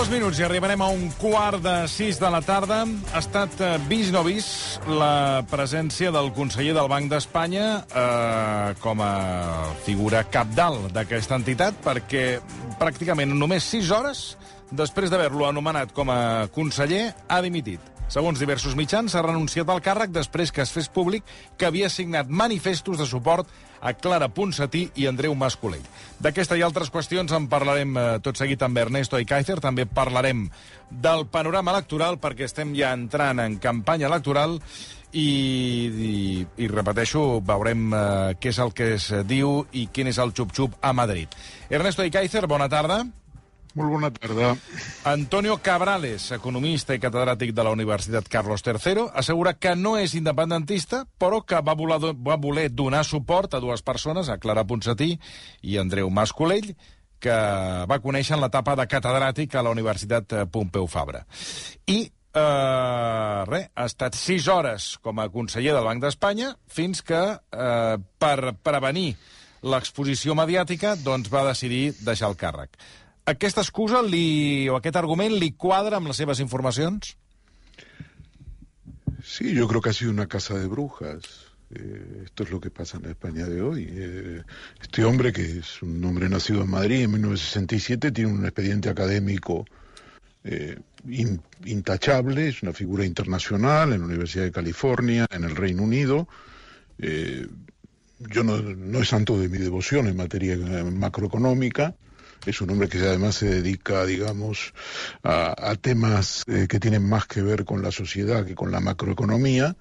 Dos minuts i arribarem a un quart de sis de la tarda. Ha estat eh, vist no vist la presència del conseller del Banc d'Espanya eh, com a figura capdalt d'aquesta entitat, perquè pràcticament només sis hores després d'haver-lo anomenat com a conseller, ha dimitit. Segons diversos mitjans, s'ha renunciat al càrrec després que es fes públic que havia signat manifestos de suport a Clara Ponsatí i Andreu Mascolell. D'aquesta i altres qüestions en parlarem eh, tot seguit amb Ernesto Aikaizer. També parlarem del panorama electoral perquè estem ja entrant en campanya electoral i, i, i repeteixo, veurem eh, què és el que es diu i quin és el xup-xup a Madrid. Ernesto Aikaizer, bona tarda. Molt bona tarda. Antonio Cabrales, economista i catedràtic de la Universitat Carlos III, assegura que no és independentista, però que va voler, va voler donar suport a dues persones, a Clara Ponsatí i Andreu Mascolell, que va conèixer en l'etapa de catedràtic a la Universitat Pompeu Fabra. I eh, res, ha estat sis hores com a conseller del Banc d'Espanya fins que, eh, per prevenir l'exposició mediàtica, doncs va decidir deixar el càrrec. Aquesta excusa li, o aquest argument li quadra amb les seves informacions? Sí, yo creo que ha sido una casa de brujas. Eh, esto es lo que pasa en la España de hoy. Eh, este hombre, que es un hombre nacido en Madrid en 1967, tiene un expediente académico eh, in, intachable, es una figura internacional en la Universidad de California, en el Reino Unido. Yo no, no es santo de mi devoción en materia macroeconómica. Es un hombre que además se dedica, digamos, a, a temas eh, que tienen más que ver con la sociedad que con la macroeconomía.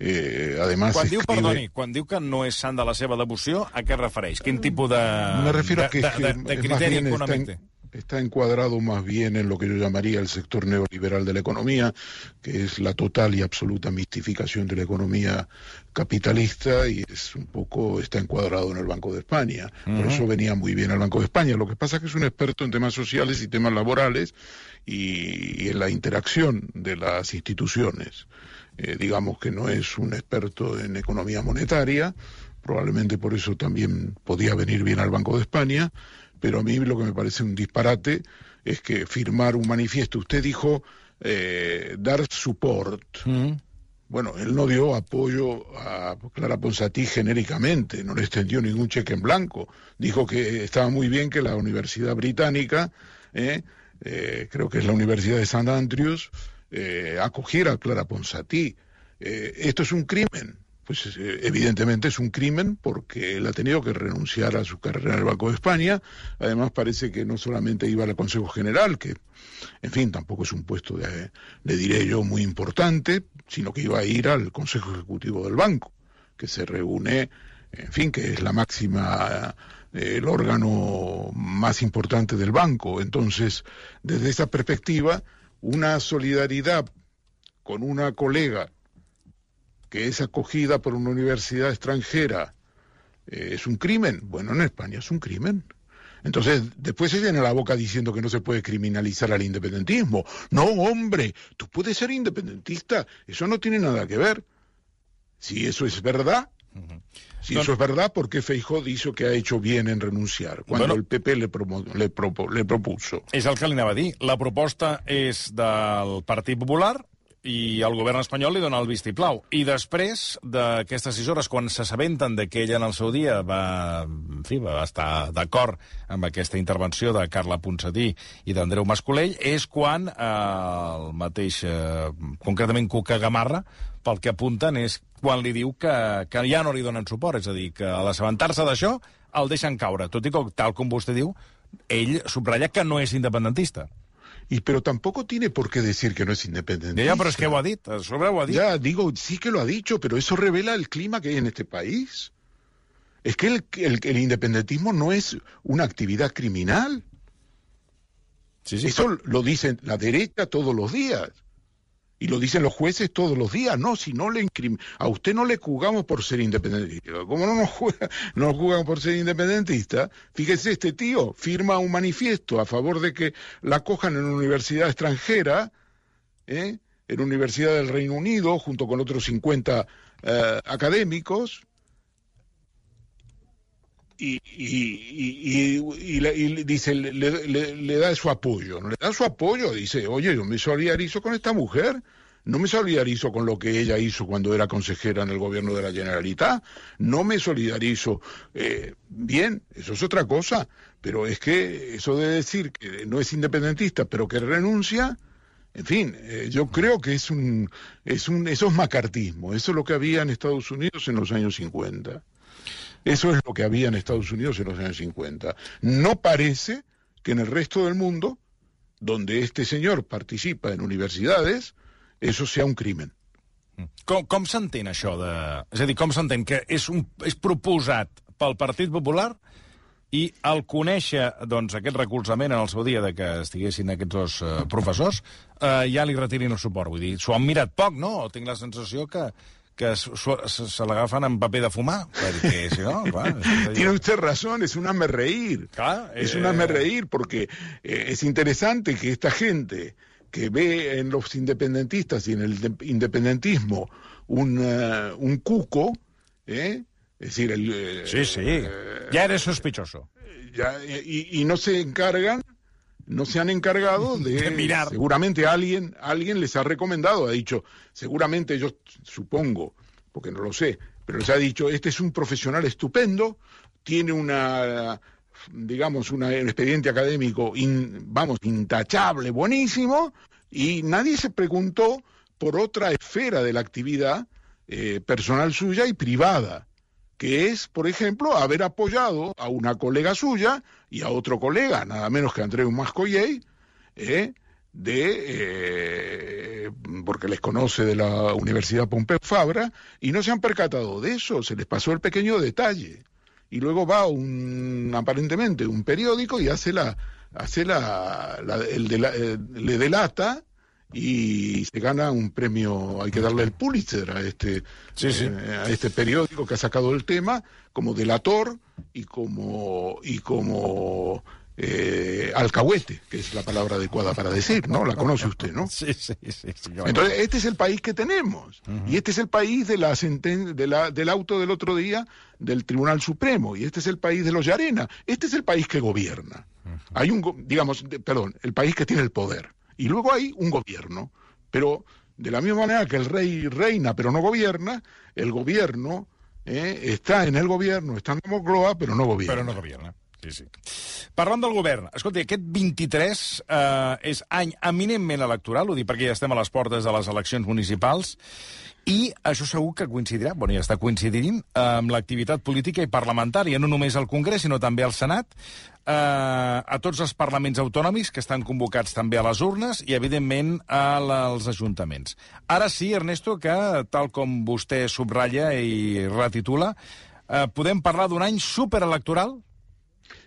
Eh, además quan diu, escribe... perdoni, quan diu que no és sant de la seva devoció, a què refereix? Quin tipus de, Me refiero de, a que, de, de, de es criteri econòmic té? Está encuadrado más bien en lo que yo llamaría el sector neoliberal de la economía, que es la total y absoluta mistificación de la economía capitalista y es un poco está encuadrado en el Banco de España. Por eso venía muy bien al Banco de España. Lo que pasa es que es un experto en temas sociales y temas laborales y, y en la interacción de las instituciones. Eh, digamos que no es un experto en economía monetaria, probablemente por eso también podía venir bien al Banco de España, pero a mí lo que me parece un disparate es que firmar un manifiesto, usted dijo eh, dar support, Mm. bueno, él no dio apoyo a Clara Ponsatí genéricamente, no le extendió ningún cheque en blanco. Dijo que estaba muy bien que la Universidad Británica, eh, eh, creo que es la Universidad de St. Andrews, acogiera a Clara Ponsatí. Esto es un crimen. Pues eh, evidentemente es un crimen porque él ha tenido que renunciar a su carrera en el Banco de España. Además parece que no solamente iba al Consejo General, que en fin, tampoco es un puesto, de, le diré yo, muy importante, sino que iba a ir al Consejo Ejecutivo del Banco, que se reúne, en fin, que es la máxima, el órgano más importante del banco. Entonces, desde esa perspectiva, una solidaridad con una colega que es acogida por una universidad extranjera eh, es un crimen. Bueno, en España es un crimen. Entonces, después se llena la boca diciendo que no se puede criminalizar al independentismo. No, hombre, tú puedes ser independentista, eso no tiene nada que ver. Si eso es verdad, si Don- eso es verdad, ¿por qué Feijó dijo que ha hecho bien en renunciar cuando Bueno. el PP le, promo- le, propo- le propuso? És el que li anava a dir. La proposta és del Partit Popular i el govern espanyol li dona el vistiplau. I després d'aquestes sis hores, quan s'assabenten que ella en el seu dia va, en fi, va estar d'acord amb aquesta intervenció de Carla Ponsatí i d'Andreu Mascolell, és quan eh, el mateix, eh, concretament Cuca Gamarra, pel que apunten és quan li diu que, que ja no li donen suport, és a dir, que a l'assabentar-se d'això el deixen caure, tot i que, tal com vostè diu, ell subratlla que no és independentista. Y pero tampoco tiene por qué decir que no es independentista. Ja, però és que ho ha a sobre ho ha dit. Ya, digo, sí que lo ha dicho, pero eso revela el clima que hay en este país. Es que el, el- el independentismo no es una actividad criminal. Sí, sí, Eso lo dicen la derecha todos los días. Y lo dicen los jueces todos los días. No, si no le a usted no le juzgamos por ser independentista. ¿Cómo no nos, juega, por ser independentista? Fíjese, este tío firma un manifiesto a favor de que la cojan en una universidad extranjera, ¿eh? en una universidad del Reino Unido, junto con otros 50 eh, académicos. Y, y, y, dice, le, le, da su apoyo, ¿no? Le da su apoyo, dice, oye, yo me solidarizo con esta mujer, no me solidarizo con lo que ella hizo cuando era consejera en el gobierno de la Generalitat, no me solidarizo. Eh, bien, eso es otra cosa, pero es que eso de decir que no es independentista, pero que renuncia, en fin, eh, yo creo que es un, es un, eso es macartismo, eso es lo que había en Estados Unidos en los años 50. Eso es lo que había en Estados Unidos en los años 50. No parece que en el resto del mundo, donde este señor participa en universidades, eso sea un crimen. Com, com s'entén això de... És a dir, com s'entén que és, un, és proposat pel Partit Popular i al conèixer doncs, aquest recolzament en el seu dia de que estiguessin aquests dos uh, professors, uh, ja li retirin el suport. Vull dir, s'ho han mirat poc, no? Tinc la sensació que que se, se l'agafen en paper de fumar, perquè si no, clar... Tiene usted razón, es un hazme reír. Claro, es un hazme reír porque eh, es interesante que esta gente que ve en los independentistas y en el independentismo un, uh, un cuco, ¿eh? es decir, el... Eh, sí, sí, ya eres sospechoso. Ya, y, y no se encargan no se han encargado de, mirar. Seguramente alguien, alguien les ha recomendado, ha dicho, seguramente yo supongo, porque no lo sé, pero les ha dicho, este es un profesional estupendo, tiene una digamos, un expediente académico, vamos, intachable, buenísimo, y nadie se preguntó por otra esfera de la actividad eh, personal suya y privada que es, por ejemplo, haber apoyado a una colega suya y a otro colega, nada menos que Andreu Mascoyey, eh, de, eh, porque les conoce de la Universidad Pompeu Fabra, y no se han percatado de eso, se les pasó el pequeño detalle. Y luego va un, aparentemente, un periódico y hace la, hace la, el de la, eh, le delata y se gana un premio, hay que darle el Pulitzer a este, eh, a este periódico que ha sacado el tema como delator y como, y como eh, alcahuete, que es la palabra adecuada para decir, ¿no? La conoce usted, ¿no? Sí, sí, sí. Entonces, este es el país que tenemos. Y este es el país de la, de la del auto del otro día del Tribunal Supremo. Y este es el país de los Yarena. Este es el país que gobierna. Hay un, digamos, perdón, el país que tiene el poder. Y luego hay un gobierno. Pero de la misma manera que el rey reina pero no gobierna, el gobierno eh, está en el gobierno, está en Moncloa, però no gobierna. Però no gobierna. Sí, sí. Parlant del govern, escolta, aquest 23 eh, és any eminentment electoral, ho dic perquè ja estem a les portes de les eleccions municipals, i això segur que coincidirà, bueno, ja està coincidint, amb l'activitat política i parlamentària, no només al Congrés, sinó també al Senat, eh, a tots els parlaments autonòmics que estan convocats també a les urnes i, evidentment, als ajuntaments. Ara sí, Ernesto, que, tal com vostè subratlla i retitula, eh, podem parlar d'un any superelectoral?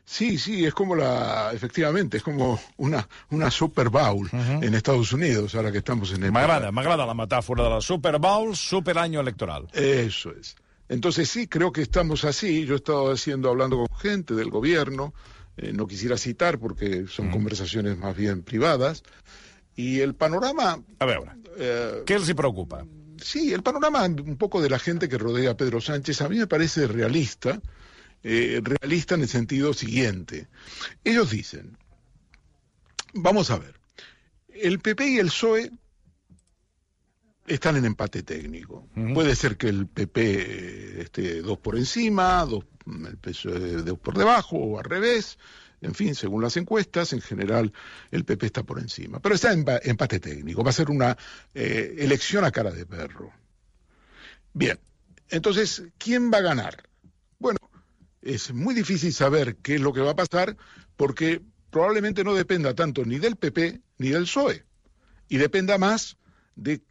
Sí, sí, es como la, efectivamente, es como una, una Super Bowl uh -huh. en Estados Unidos, ahora que estamos en el... M'agrada, m'agrada la metáfora de la Super Bowl, super año electoral. Eso es. Entonces sí, creo que estamos así. Yo he estado haciendo, hablando con gente del gobierno, eh, no quisiera citar porque son mm. conversaciones más bien privadas, y el panorama... A ver, eh, ¿qué les preocupa? Sí, el panorama un poco de la gente que rodea a Pedro Sánchez a mí me parece realista, eh, realista en el sentido siguiente. Ellos dicen, vamos a ver, el PP y el PSOE están en empate técnico. Puede ser que el PP esté dos por encima, dos, el PSOE dos por debajo o al revés. En fin, según las encuestas, en general el PP está por encima. Pero está en empate técnico. Va a ser una eh, elección a cara de perro. Bien, entonces, ¿quién va a ganar? Es muy difícil saber qué es lo que va a pasar porque probablemente no dependa tanto ni del PP ni del PSOE y dependa más de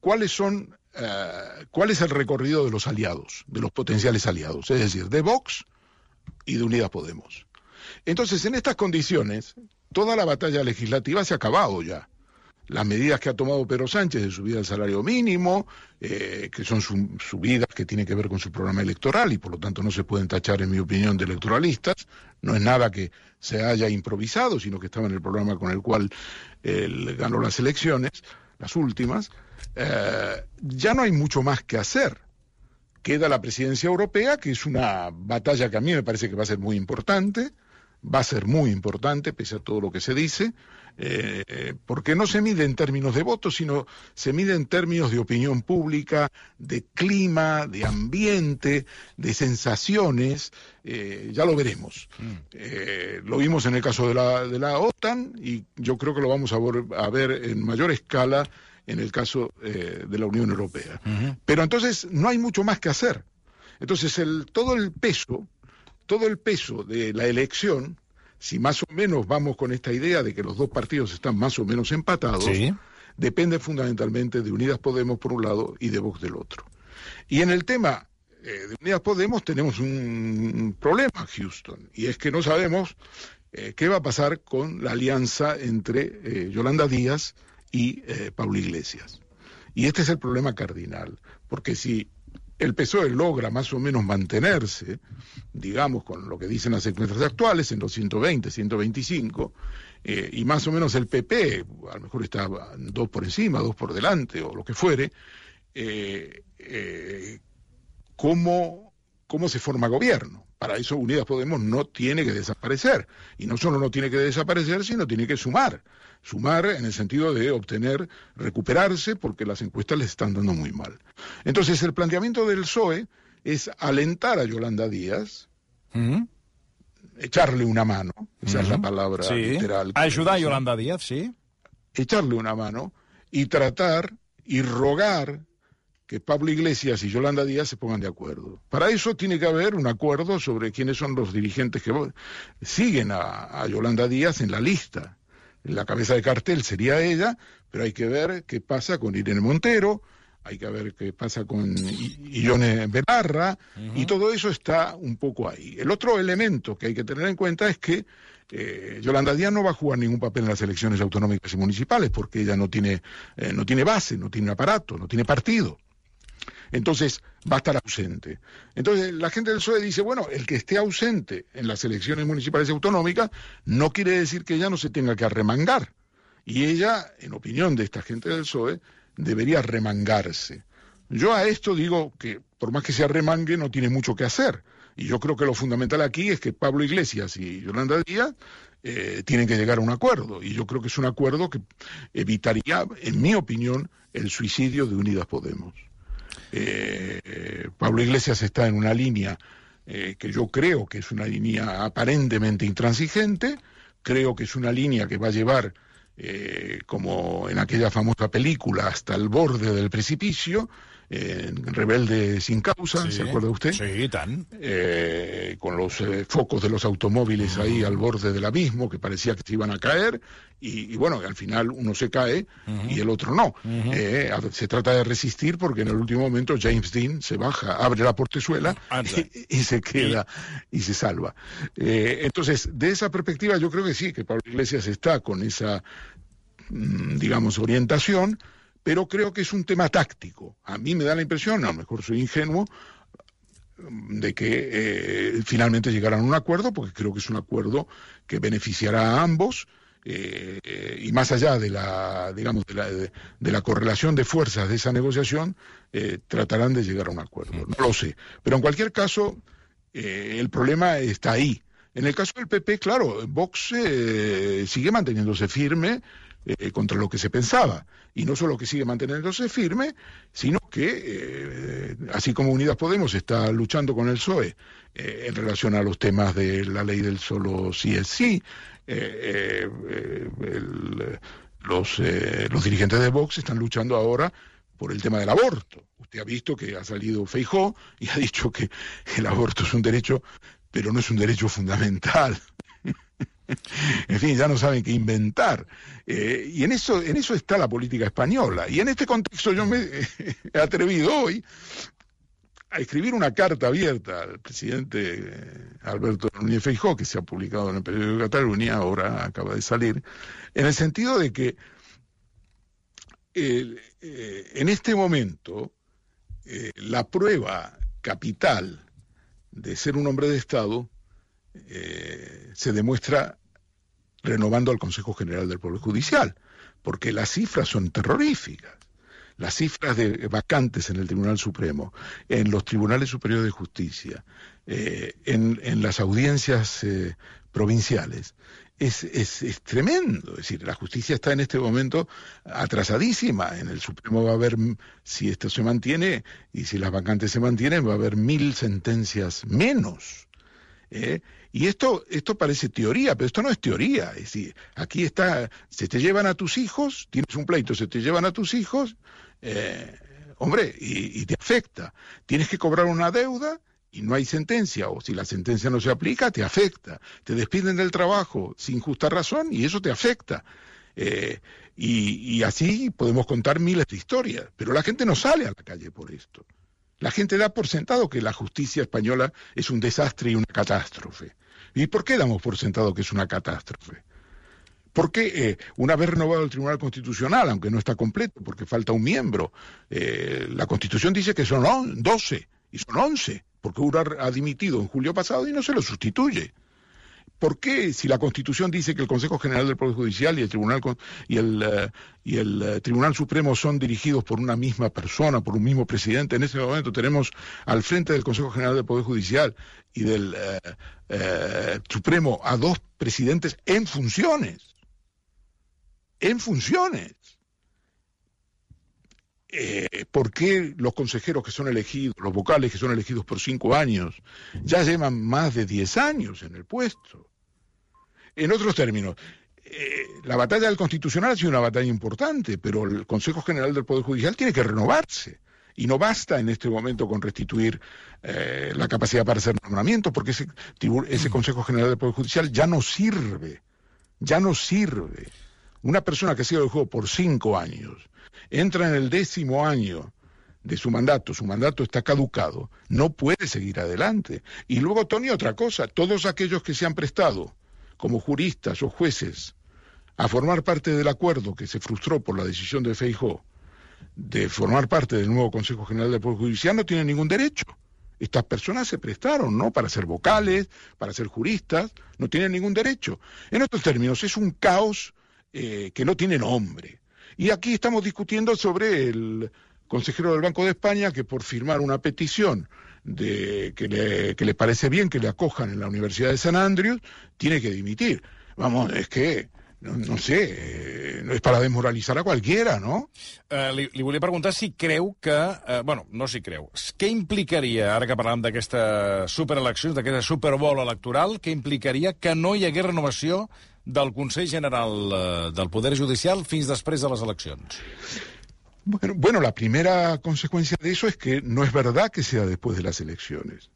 cuáles son uh, cuál es el recorrido de los aliados, de los potenciales aliados, es decir, de Vox y de Unidas Podemos. Entonces, en estas condiciones, toda la batalla legislativa se ha acabado ya las medidas que ha tomado Pedro Sánchez de subida al salario mínimo, eh, que son subidas que tienen que ver con su programa electoral y por lo tanto no se pueden tachar, en mi opinión, de electoralistas. No es nada que se haya improvisado, sino que estaba en el programa con el cual él ganó las elecciones, las últimas. Eh, ya no hay mucho más que hacer, queda la presidencia europea, que es una batalla que a mí me parece que va a ser muy importante, va a ser muy importante, pese a todo lo que se dice, eh, porque no se mide en términos de votos, sino se mide en términos de opinión pública, de clima, de ambiente, de sensaciones, eh, ya lo veremos. Mm. Eh, lo vimos en el caso de la, de la OTAN y yo creo que lo vamos a, a ver en mayor escala en el caso de la Unión Europea. Pero entonces no hay mucho más que hacer. Entonces el, todo el peso, todo el peso de la elección si más o menos vamos con esta idea de que los dos partidos están más o menos empatados, depende fundamentalmente de Unidas Podemos por un lado y de Vox del otro. Y en el tema eh, de Unidas Podemos tenemos un problema, Houston, y es que no sabemos eh, qué va a pasar con la alianza entre eh, Yolanda Díaz y Paula Iglesias. Y este es el problema cardinal, porque si el PSOE logra más o menos mantenerse, digamos, con lo que dicen las encuestas actuales, en los 120, 125, eh, y más o menos el PP, a lo mejor está dos por encima, dos por delante, o lo que fuere, eh, eh, ¿cómo, ¿cómo se forma gobierno? Para eso Unidas Podemos no tiene que desaparecer. Y no solo no tiene que desaparecer, sino tiene que sumar. Sumar en el sentido de obtener, recuperarse, porque las encuestas les están dando muy mal. Entonces, el planteamiento del PSOE es alentar a Yolanda Díaz, echarle una mano, esa es la palabra literal. Ayudar a Yolanda Díaz, sí. Echarle una mano y tratar y rogar que Pablo Iglesias y Yolanda Díaz se pongan de acuerdo. Para eso tiene que haber un acuerdo sobre quiénes son los dirigentes que siguen a, Yolanda Díaz en la lista. La cabeza de cartel sería ella, pero hay que ver qué pasa con Irene Montero, hay que ver qué pasa con Ione Belarra, y todo eso está un poco ahí. El otro elemento que hay que tener en cuenta es que eh, Yolanda Díaz no va a jugar ningún papel en las elecciones autonómicas y municipales, porque ella no tiene, eh, no tiene base, no tiene aparato, no tiene partido entonces va a estar ausente. Entonces la gente del PSOE dice, bueno, el que esté ausente en las elecciones municipales y autonómicas no quiere decir que ella no se tenga que arremangar. Y ella, en opinión de esta gente del PSOE, debería remangarse. Yo a esto digo que por más que se arremangue no tiene mucho que hacer. Y yo creo que lo fundamental aquí es que Pablo Iglesias y Yolanda Díaz eh, tienen que llegar a un acuerdo. Y yo creo que es un acuerdo que evitaría, en mi opinión, el suicidio de Unidas Podemos. Eh, Pablo Iglesias está en una línea eh, que yo creo que es una línea aparentemente intransigente, creo que es una línea que va a llevar, eh, como en aquella famosa película, hasta el borde del precipicio, Rebelde sin causa, ¿se acuerda usted? Sí, tan. Eh, con los eh, focos de los automóviles ahí al borde del abismo, que parecía que se iban a caer, y, bueno, al final uno se cae y el otro no. Eh, se trata de resistir porque en el último momento James Dean se baja, abre la portezuela y, se queda y se salva. entonces, de esa perspectiva yo creo que sí, que Pablo Iglesias está con esa, mm, digamos, orientación pero creo que es un tema táctico. A mí me da la impresión, a lo mejor soy ingenuo, de que eh, finalmente llegarán a un acuerdo, porque creo que es un acuerdo que beneficiará a ambos. Eh, y más allá de la, digamos, de la, de, la, correlación de fuerzas de esa negociación, eh, tratarán de llegar a un acuerdo. No lo sé. Pero en cualquier caso, el problema está ahí. En el caso del PP, claro, Vox sigue manteniéndose firme, eh, contra lo que se pensaba. Y no solo que sigue manteniéndose firme, sino que, eh, así como Unidas Podemos está luchando con el PSOE eh, en relación a los temas de la ley del solo sí es sí, los, los dirigentes de Vox están luchando ahora por el tema del aborto. Usted ha visto que ha salido Feijó y ha dicho que el aborto es un derecho, pero no es un derecho fundamental. en fin, ya no saben qué inventar. Eh, y en eso, en eso está la política española. Y en este contexto yo me he atrevido hoy a escribir una carta abierta al presidente eh, Alberto Núñez Feijó, que se ha publicado en el periódico de Cataluña, ahora acaba de salir, en el sentido de que eh, en este momento la prueba capital de ser un hombre de Estado se demuestra renovando al Consejo General del Poder Judicial, porque las cifras son terroríficas. las cifras de vacantes en el Tribunal Supremo, en los tribunales superiores de justicia, eh, en, las audiencias eh, provinciales, es, es, tremendo. Es decir, la justicia está en este momento atrasadísima. En el Supremo va a haber, si esto se mantiene y si las vacantes se mantienen, va a haber mil sentencias menos. ¿eh? Y esto, esto parece teoría, pero esto no es teoría. Es decir, aquí está, se te llevan a tus hijos, tienes un pleito, se te llevan a tus hijos, eh, hombre, y, te afecta. Tienes que cobrar una deuda y no hay sentencia, o si la sentencia no se aplica, te afecta. Te despiden del trabajo sin justa razón y eso te afecta. Eh, y, y, así podemos contar miles de historias, pero la gente no sale a la calle por esto. La gente da por sentado que la justicia española es un desastre y una catástrofe. ¿Y por qué damos por sentado que es una catástrofe? Porque eh, una vez renovado el Tribunal Constitucional, aunque no está completo, porque falta un miembro, eh, la Constitución dice que son 12 y son 11, porque uno ha dimitido en julio pasado y no se lo sustituye. ¿Por qué, si la Constitución dice que el Consejo General del Poder Judicial y el Tribunal, y el, eh, eh, Tribunal Supremo son dirigidos por una misma persona, por un mismo presidente? En ese momento tenemos al frente del Consejo General del Poder Judicial y del eh, Supremo a dos presidentes en funciones. En funciones. ¿por qué los consejeros que son elegidos, los vocales que son elegidos por cinco años, ya llevan más de diez años en el puesto? En otros términos, eh, la batalla del Constitucional ha sido una batalla importante, pero el Consejo General del Poder Judicial tiene que renovarse. Y no basta en este momento con restituir eh, la capacidad para hacer nombramientos, porque ese, ese Consejo General del Poder Judicial ya no sirve. Ya no sirve. Una persona que ha sido el juego por cinco años, entra en el décimo año de su mandato, su mandato está caducado, no puede seguir adelante. Y luego, Tony, otra cosa, todos aquellos que se han prestado como juristas o jueces a formar parte del acuerdo que se frustró por la decisión de Feijó de formar parte del nuevo Consejo General del Poder Judicial no tienen ningún derecho. Estas personas se prestaron, ¿no? Para ser vocales, para ser juristas, no tienen ningún derecho. En otros términos, es un caos eh, que no tiene nombre. Y aquí estamos discutiendo sobre el consejero del Banco de España que por firmar una petición de que le, que le parece bien que le acojan en la Universidad de San Andrews, tiene que dimitir. Vamos, es que no, sé, eh, no es para desmoralizar a cualquiera, no? Uh, li, li volia preguntar si creu que... Uh, bueno, no si creu. Què implicaria, ara que parlem d'aquesta supereleccions, d'aquesta superbol electoral, què implicaria que no hi hagués renovació del Consell General uh, del Poder Judicial fins després de les eleccions? Bueno, la primera consecuencia de eso es que no es verdad que sea después de las elecciones.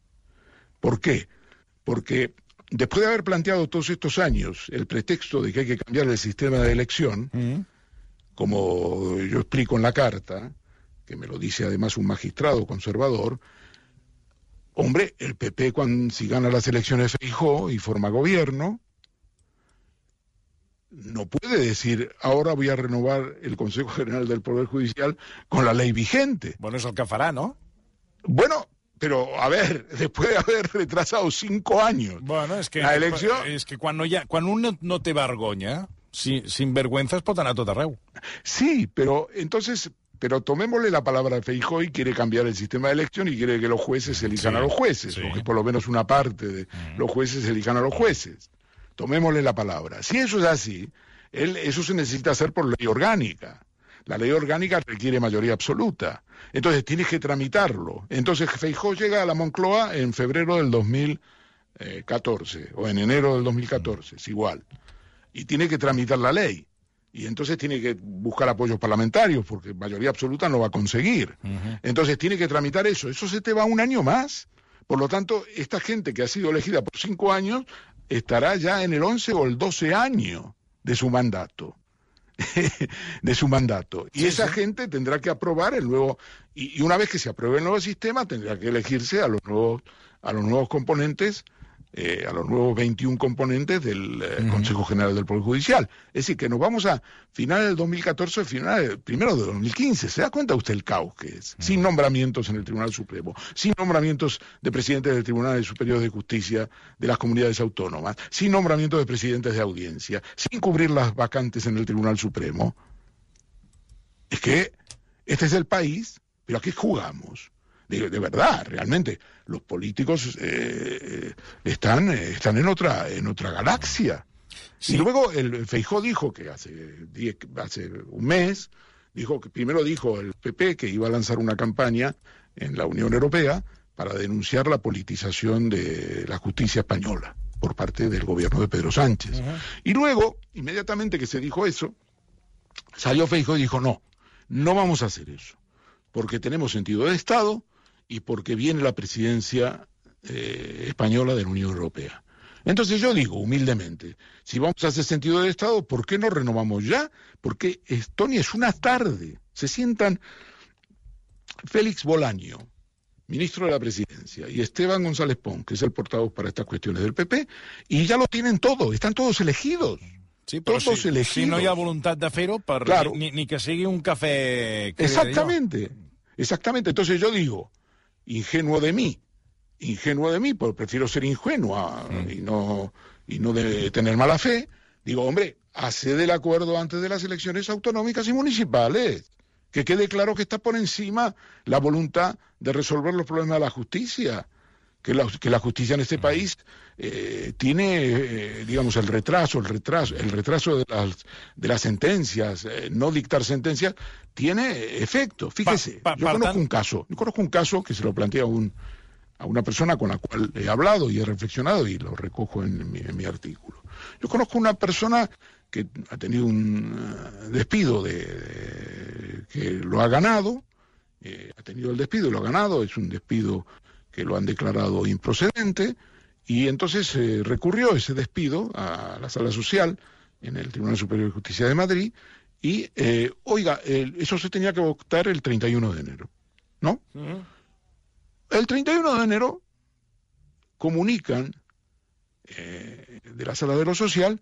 ¿Por qué? Porque después de haber planteado todos estos años el pretexto de que hay que cambiar el sistema de elección, mm. como yo explico en la carta, que me lo dice además un magistrado conservador, hombre, el PP cuando si gana las elecciones fijó y forma gobierno, no puede decir ahora voy a renovar el Consejo General del Poder Judicial con la ley vigente. Bueno, eso que fará, ¿no? Bueno, pero a ver, después de haber retrasado cinco años bueno, es que, la elección... Es que cuando, ya, cuando uno no te vergonya, sin, sin vergüenza es pot anar tot arreu. Sí, pero entonces pero tomémosle la palabra a Feijóo y quiere cambiar el sistema de elección y quiere que los jueces elijan a los jueces, o que por lo menos una parte de los jueces elijan a los jueces. Tomémosle la palabra. Si eso es así, eso se necesita hacer por ley orgánica. La ley orgánica requiere mayoría absoluta. Entonces tienes que tramitarlo. Entonces Feijó llega a la Moncloa en febrero del 2014 o en enero del 2014, es igual. Y tiene que tramitar la ley. Y entonces tiene que buscar apoyos parlamentarios, porque mayoría absoluta no va a conseguir. Entonces tiene que tramitar eso. Eso se te va un año más. Por lo tanto, esta gente que ha sido elegida por cinco años estará ya en el 11 o el 12 año de su mandato. de su mandato. Y esa gente tendrá que aprobar el nuevo, y, y, una vez que se apruebe el nuevo sistema, tendrá que elegirse a los nuevos, a los nuevos componentes eh, a los nuevos 21 componentes del eh, Consejo General del Poder Judicial. Es decir, que nos vamos a final del 2014, final primero de 2015. ¿Se da cuenta usted el caos que es? Sin nombramientos en el Tribunal Supremo, sin nombramientos de presidentes del Tribunal Superior de Justicia de las comunidades autónomas, sin nombramientos de presidentes de audiencia, sin cubrir las vacantes en el Tribunal Supremo. Es que Este es el país, pero ¿a qué jugamos? De, de verdad, realmente, los políticos eh, están, están en otra, en otra galaxia. Sí. Y luego el Feijó dijo que hace, diez- hace un mes, dijo que primero dijo el PP que iba a lanzar una campaña en la Unión Europea para denunciar la politización de la justicia española por parte del gobierno de Pedro Sánchez. Y luego, inmediatamente que se dijo eso, salió Feijó y dijo, no, no vamos a hacer eso, porque tenemos sentido de Estado y porque viene la presidencia eh, española de la Unión Europea. Entonces yo digo, humildemente, si vamos a hacer sentido de Estado, ¿por qué no renovamos ya? Porque Estonia es una tarde. Se sientan Félix Bolaño, ministro de la Presidencia, y Esteban González Pons, que es el portavoz para estas cuestiones del PP, y ya lo tienen todo, están todos elegidos. Sí, però Todos si, elegidos. si no hi ha voluntat de fer-ho, Claro. ni, ni que sigui un cafè... jo? Exactamente, exactamente. Entonces yo digo, ingenuo de mí, ingenuo de mí, porque prefiero ser ingenua y no y no de tener mala fe. Digo, hombre, hace del acuerdo antes de las elecciones autonómicas y municipales. Que quede claro que está por encima la voluntad de resolver los problemas de la justicia. Que la, que la justicia en este país eh, tiene, eh, digamos, el retraso, el retraso, el retraso de las, de las sentencias, eh, no dictar sentencias, tiene efecto. Fíjese, Pa- pa- yo conozco un caso, yo conozco un caso que se lo plantea a, un, a una persona con la cual he hablado y he reflexionado y lo recojo en mi, en mi artículo. Yo conozco una persona que ha tenido un eh, despido de, de- que lo ha ganado, ha tenido el despido y lo ha ganado, es un despido que lo han declarado improcedente, y entonces eh, recurrió ese despido a la sala social en el Tribunal Superior de Justicia de Madrid, y, eh, oiga, eso se tenía que votar el 31 de enero, ¿no? El 31 de enero comunican eh, de la sala de lo social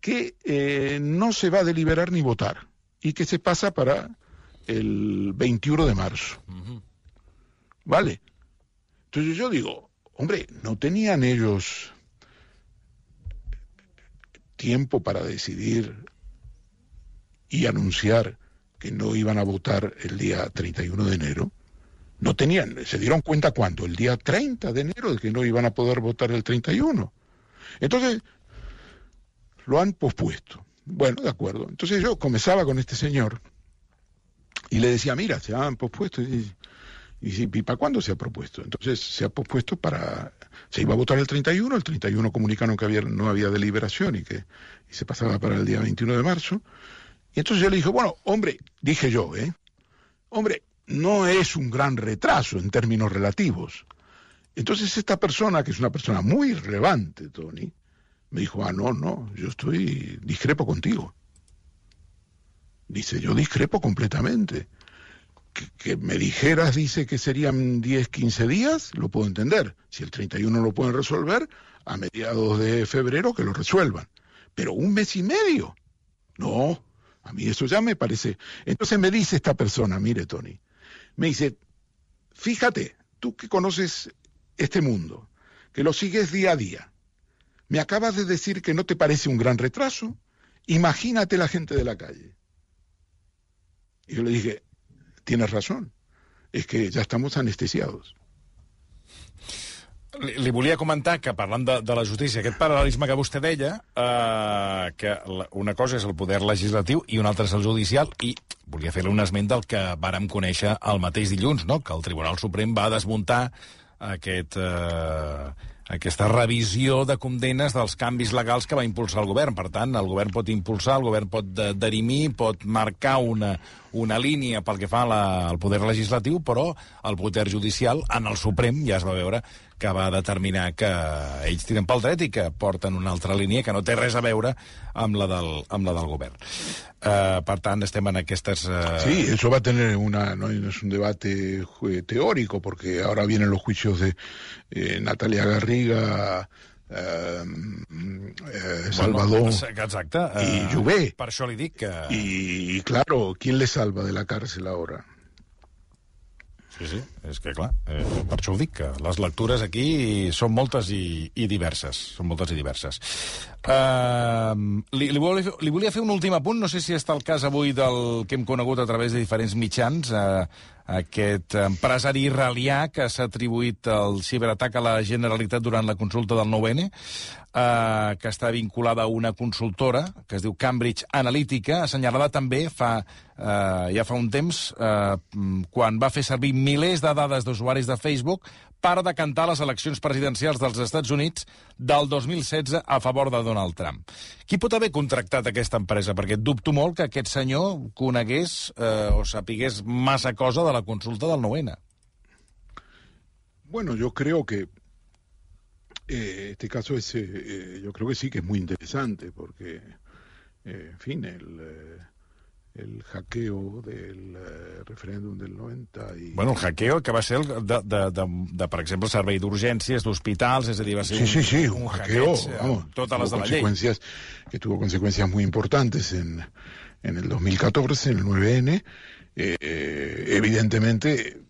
que no se va a deliberar ni votar y que se pasa para el 21 de marzo. ¿Vale? Entonces yo digo, hombre, ¿no tenían ellos tiempo para decidir y anunciar que no iban a votar el día 31 de enero? No tenían, se dieron cuenta cuando, el día 30 de enero, de que no iban a poder votar el 31. Entonces, lo han pospuesto. Bueno, de acuerdo. Entonces yo comenzaba con este señor y le decía, mira, se han pospuesto. Y, ¿y para cuándo se ha propuesto? Entonces se ha pospuesto para... Se iba a votar el 31, el 31 comunicaron que había, no había deliberación y que y se pasaba para el día 21 de marzo. Y entonces yo le dije, bueno, hombre, dije yo, ¿eh? Hombre, no es un gran retraso en términos relativos. Entonces esta persona, que es una persona muy relevante, Tony, me dijo, ah, no, no, yo estoy, discrepo contigo. Dice, yo discrepo completamente. Que, me dijeras, dice, que serían 10, 15 días, lo puedo entender. Si el 31 lo pueden resolver, a mediados de febrero que lo resuelvan. Pero un mes y medio. No, a mí eso ya me parece. Entonces me dice esta persona, mire, Tony, me dice, fíjate, tú que conoces este mundo, que lo sigues día a día, me acabas de decir que no te parece un gran retraso. Imagínate la gente de la calle. Y yo le dije, tienes razón, és que ja estamos anestesiados. Li, li volia comentar que, parlant de, de la justícia, aquest paral·lelisme que vostè deia, eh, que la, una cosa és el poder legislatiu i una altra és el judicial, i volia fer-li un esment del que vàrem conèixer el mateix dilluns, no? que el Tribunal Suprem va desmuntar aquest, eh, aquesta revisió de condenes dels canvis legals que va impulsar el govern. Per tant, el govern pot impulsar, el govern pot de, derimir, pot marcar una, una línia pel que fa la, al poder legislatiu, però el poder judicial, en el Suprem, ja es va veure que va determinar que ells tiren pel dret i que porten una altra línia que no té res a veure amb la del, amb la del govern. Uh, per tant, estem en aquestes... Uh... Sí, eso va a tener una, no es un debate teórico, porque ahora vienen los juicios de eh, Natalia Garriga, eh, eh, Salvador Exacte. y eh, Llobé. Per això li dic que... Y, y claro, ¿quién le salva de la cárcel ahora? Sí, sí, és que clar, eh, per això ho dic, que les lectures aquí són moltes i, i diverses, són moltes i diverses. Uh, li, li, volia, li volia fer un últim apunt, no sé si està el cas avui del que hem conegut a través de diferents mitjans, uh, aquest empresari israelià que s'ha atribuït el ciberatac a la Generalitat durant la consulta del 9-N, eh, que està vinculada a una consultora que es diu Cambridge Analytica, assenyalada també fa, eh, ja fa un temps, eh, quan va fer servir milers de dades d'usuaris de Facebook per decantar les eleccions presidencials dels Estats Units del 2016 a favor de Donald Trump. Qui pot haver contractat aquesta empresa? Perquè dubto molt que aquest senyor conegués eh, o sapigués massa cosa de la consulta del 9-N. Bueno, yo creo que eh, este caso es, eh, eh, yo creo que sí que es muy interesante porque, eh, en fin, el, eh, el hackeo del eh, referèndum del 90 i... Bueno, el hackeo que va ser el de, de, de, de per exemple, servei d'urgències, d'hospitals, és a dir, va ser sí, un, sí, sí, un, un hackeo, hackeig, vamos, totes les de la llei. que tuvo consecuencias muy importantes en, en el 2014, en el 9N. Eh, evidentemente,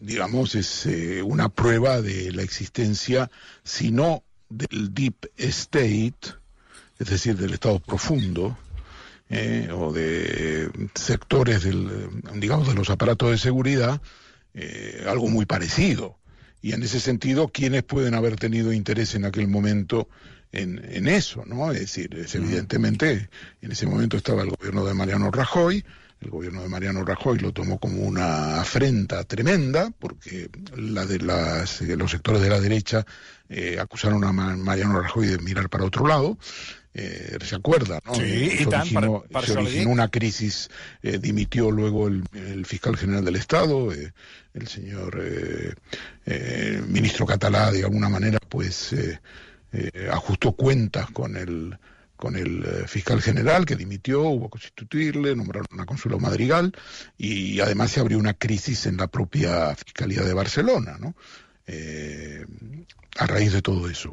digamos, es eh, una prueba de la existencia, si no del deep state, es decir, del estado profundo, eh, o de sectores del, digamos, de los aparatos de seguridad, eh, algo muy parecido. Y en ese sentido, ¿quiénes pueden haber tenido interés en aquel momento en, en eso? ¿no? Es decir, es evidentemente, en ese momento estaba el gobierno de Mariano Rajoy, el gobierno de Mariano Rajoy lo tomó como una afrenta tremenda, porque la de las, los sectores de la derecha eh, acusaron a Mariano Rajoy de mirar para otro lado. Eh, ¿Se acuerda? ¿no? Sí, se y tan, originó, se originó una crisis, eh, dimitió luego el, el, fiscal general del Estado, eh, el señor eh, eh, ministro Catalá, de alguna manera, pues ajustó cuentas con el con el fiscal general que dimitió, hubo que sustituirle, nombraron una consuelo madrigal y además se abrió una crisis en la propia Fiscalía de Barcelona, ¿no? A raíz de todo eso.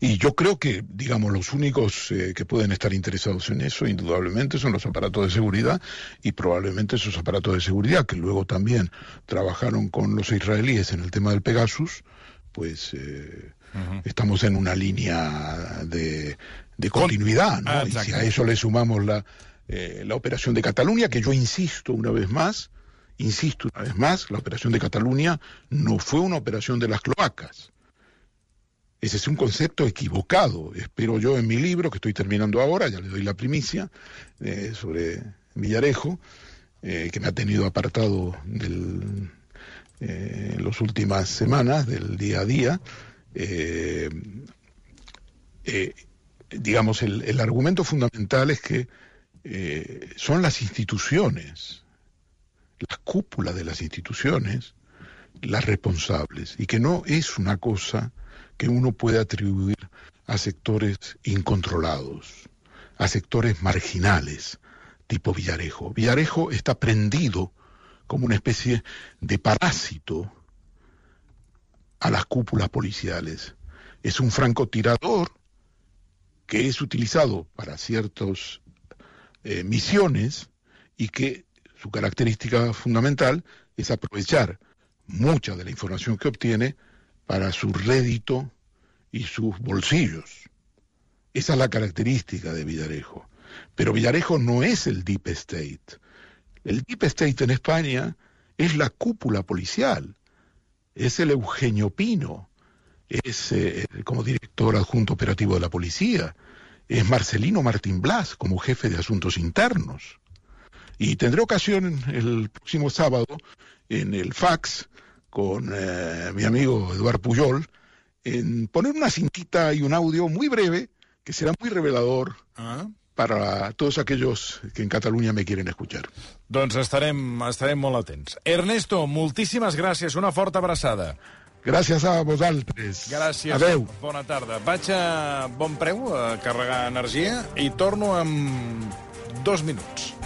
Y yo creo que, digamos, los únicos eh, que pueden estar interesados en eso, indudablemente, son los aparatos de seguridad y probablemente esos aparatos de seguridad que luego también trabajaron con los israelíes en el tema del Pegasus, pues eh, uh -huh. estamos en una línea de, de continuidad, ¿no? Ah, y si a eso le sumamos la, eh, la operación de Cataluña, que yo insisto una vez más, insisto una vez más, la operación de Cataluña no fue una operación de las cloacas. Ese es un concepto equivocado. Espero yo en mi libro, que estoy terminando ahora, ya le doy la primicia, eh, sobre Villarejo, eh, que me ha tenido apartado eh, en las últimas semanas, del día a día. digamos, el, argumento fundamental es que son las instituciones, las cúpulas de las instituciones, las responsables, y que no es una cosa que uno puede atribuir a sectores incontrolados, a sectores marginales, tipo Villarejo. Villarejo está prendido como una especie de parásito a las cúpulas policiales. Es un francotirador que es utilizado para ciertas eh, misiones y que su característica fundamental es aprovechar mucha de la información que obtiene para su rédito y sus bolsillos. Esa es la característica de Villarejo. Pero Villarejo no es el Deep State. El Deep State en España es la cúpula policial, es el Eugenio Pino, es eh, como director adjunto operativo de la policía, es Marcelino Martín Blas como jefe de asuntos internos. Y tendré ocasión el próximo sábado en el fax con eh, mi amigo Eduard Puyol en poner una cintita y un audio muy breve que será muy revelador ah. para todos aquellos que en Catalunya me quieren escuchar. Doncs estarem, estarem molt atents. Ernesto, moltíssimes gràcies, una forta abraçada. Gràcies a vosaltres. Gràcies. Adeu. Bona tarda. Vaig a bon preu a carregar energia i torno en dos minuts.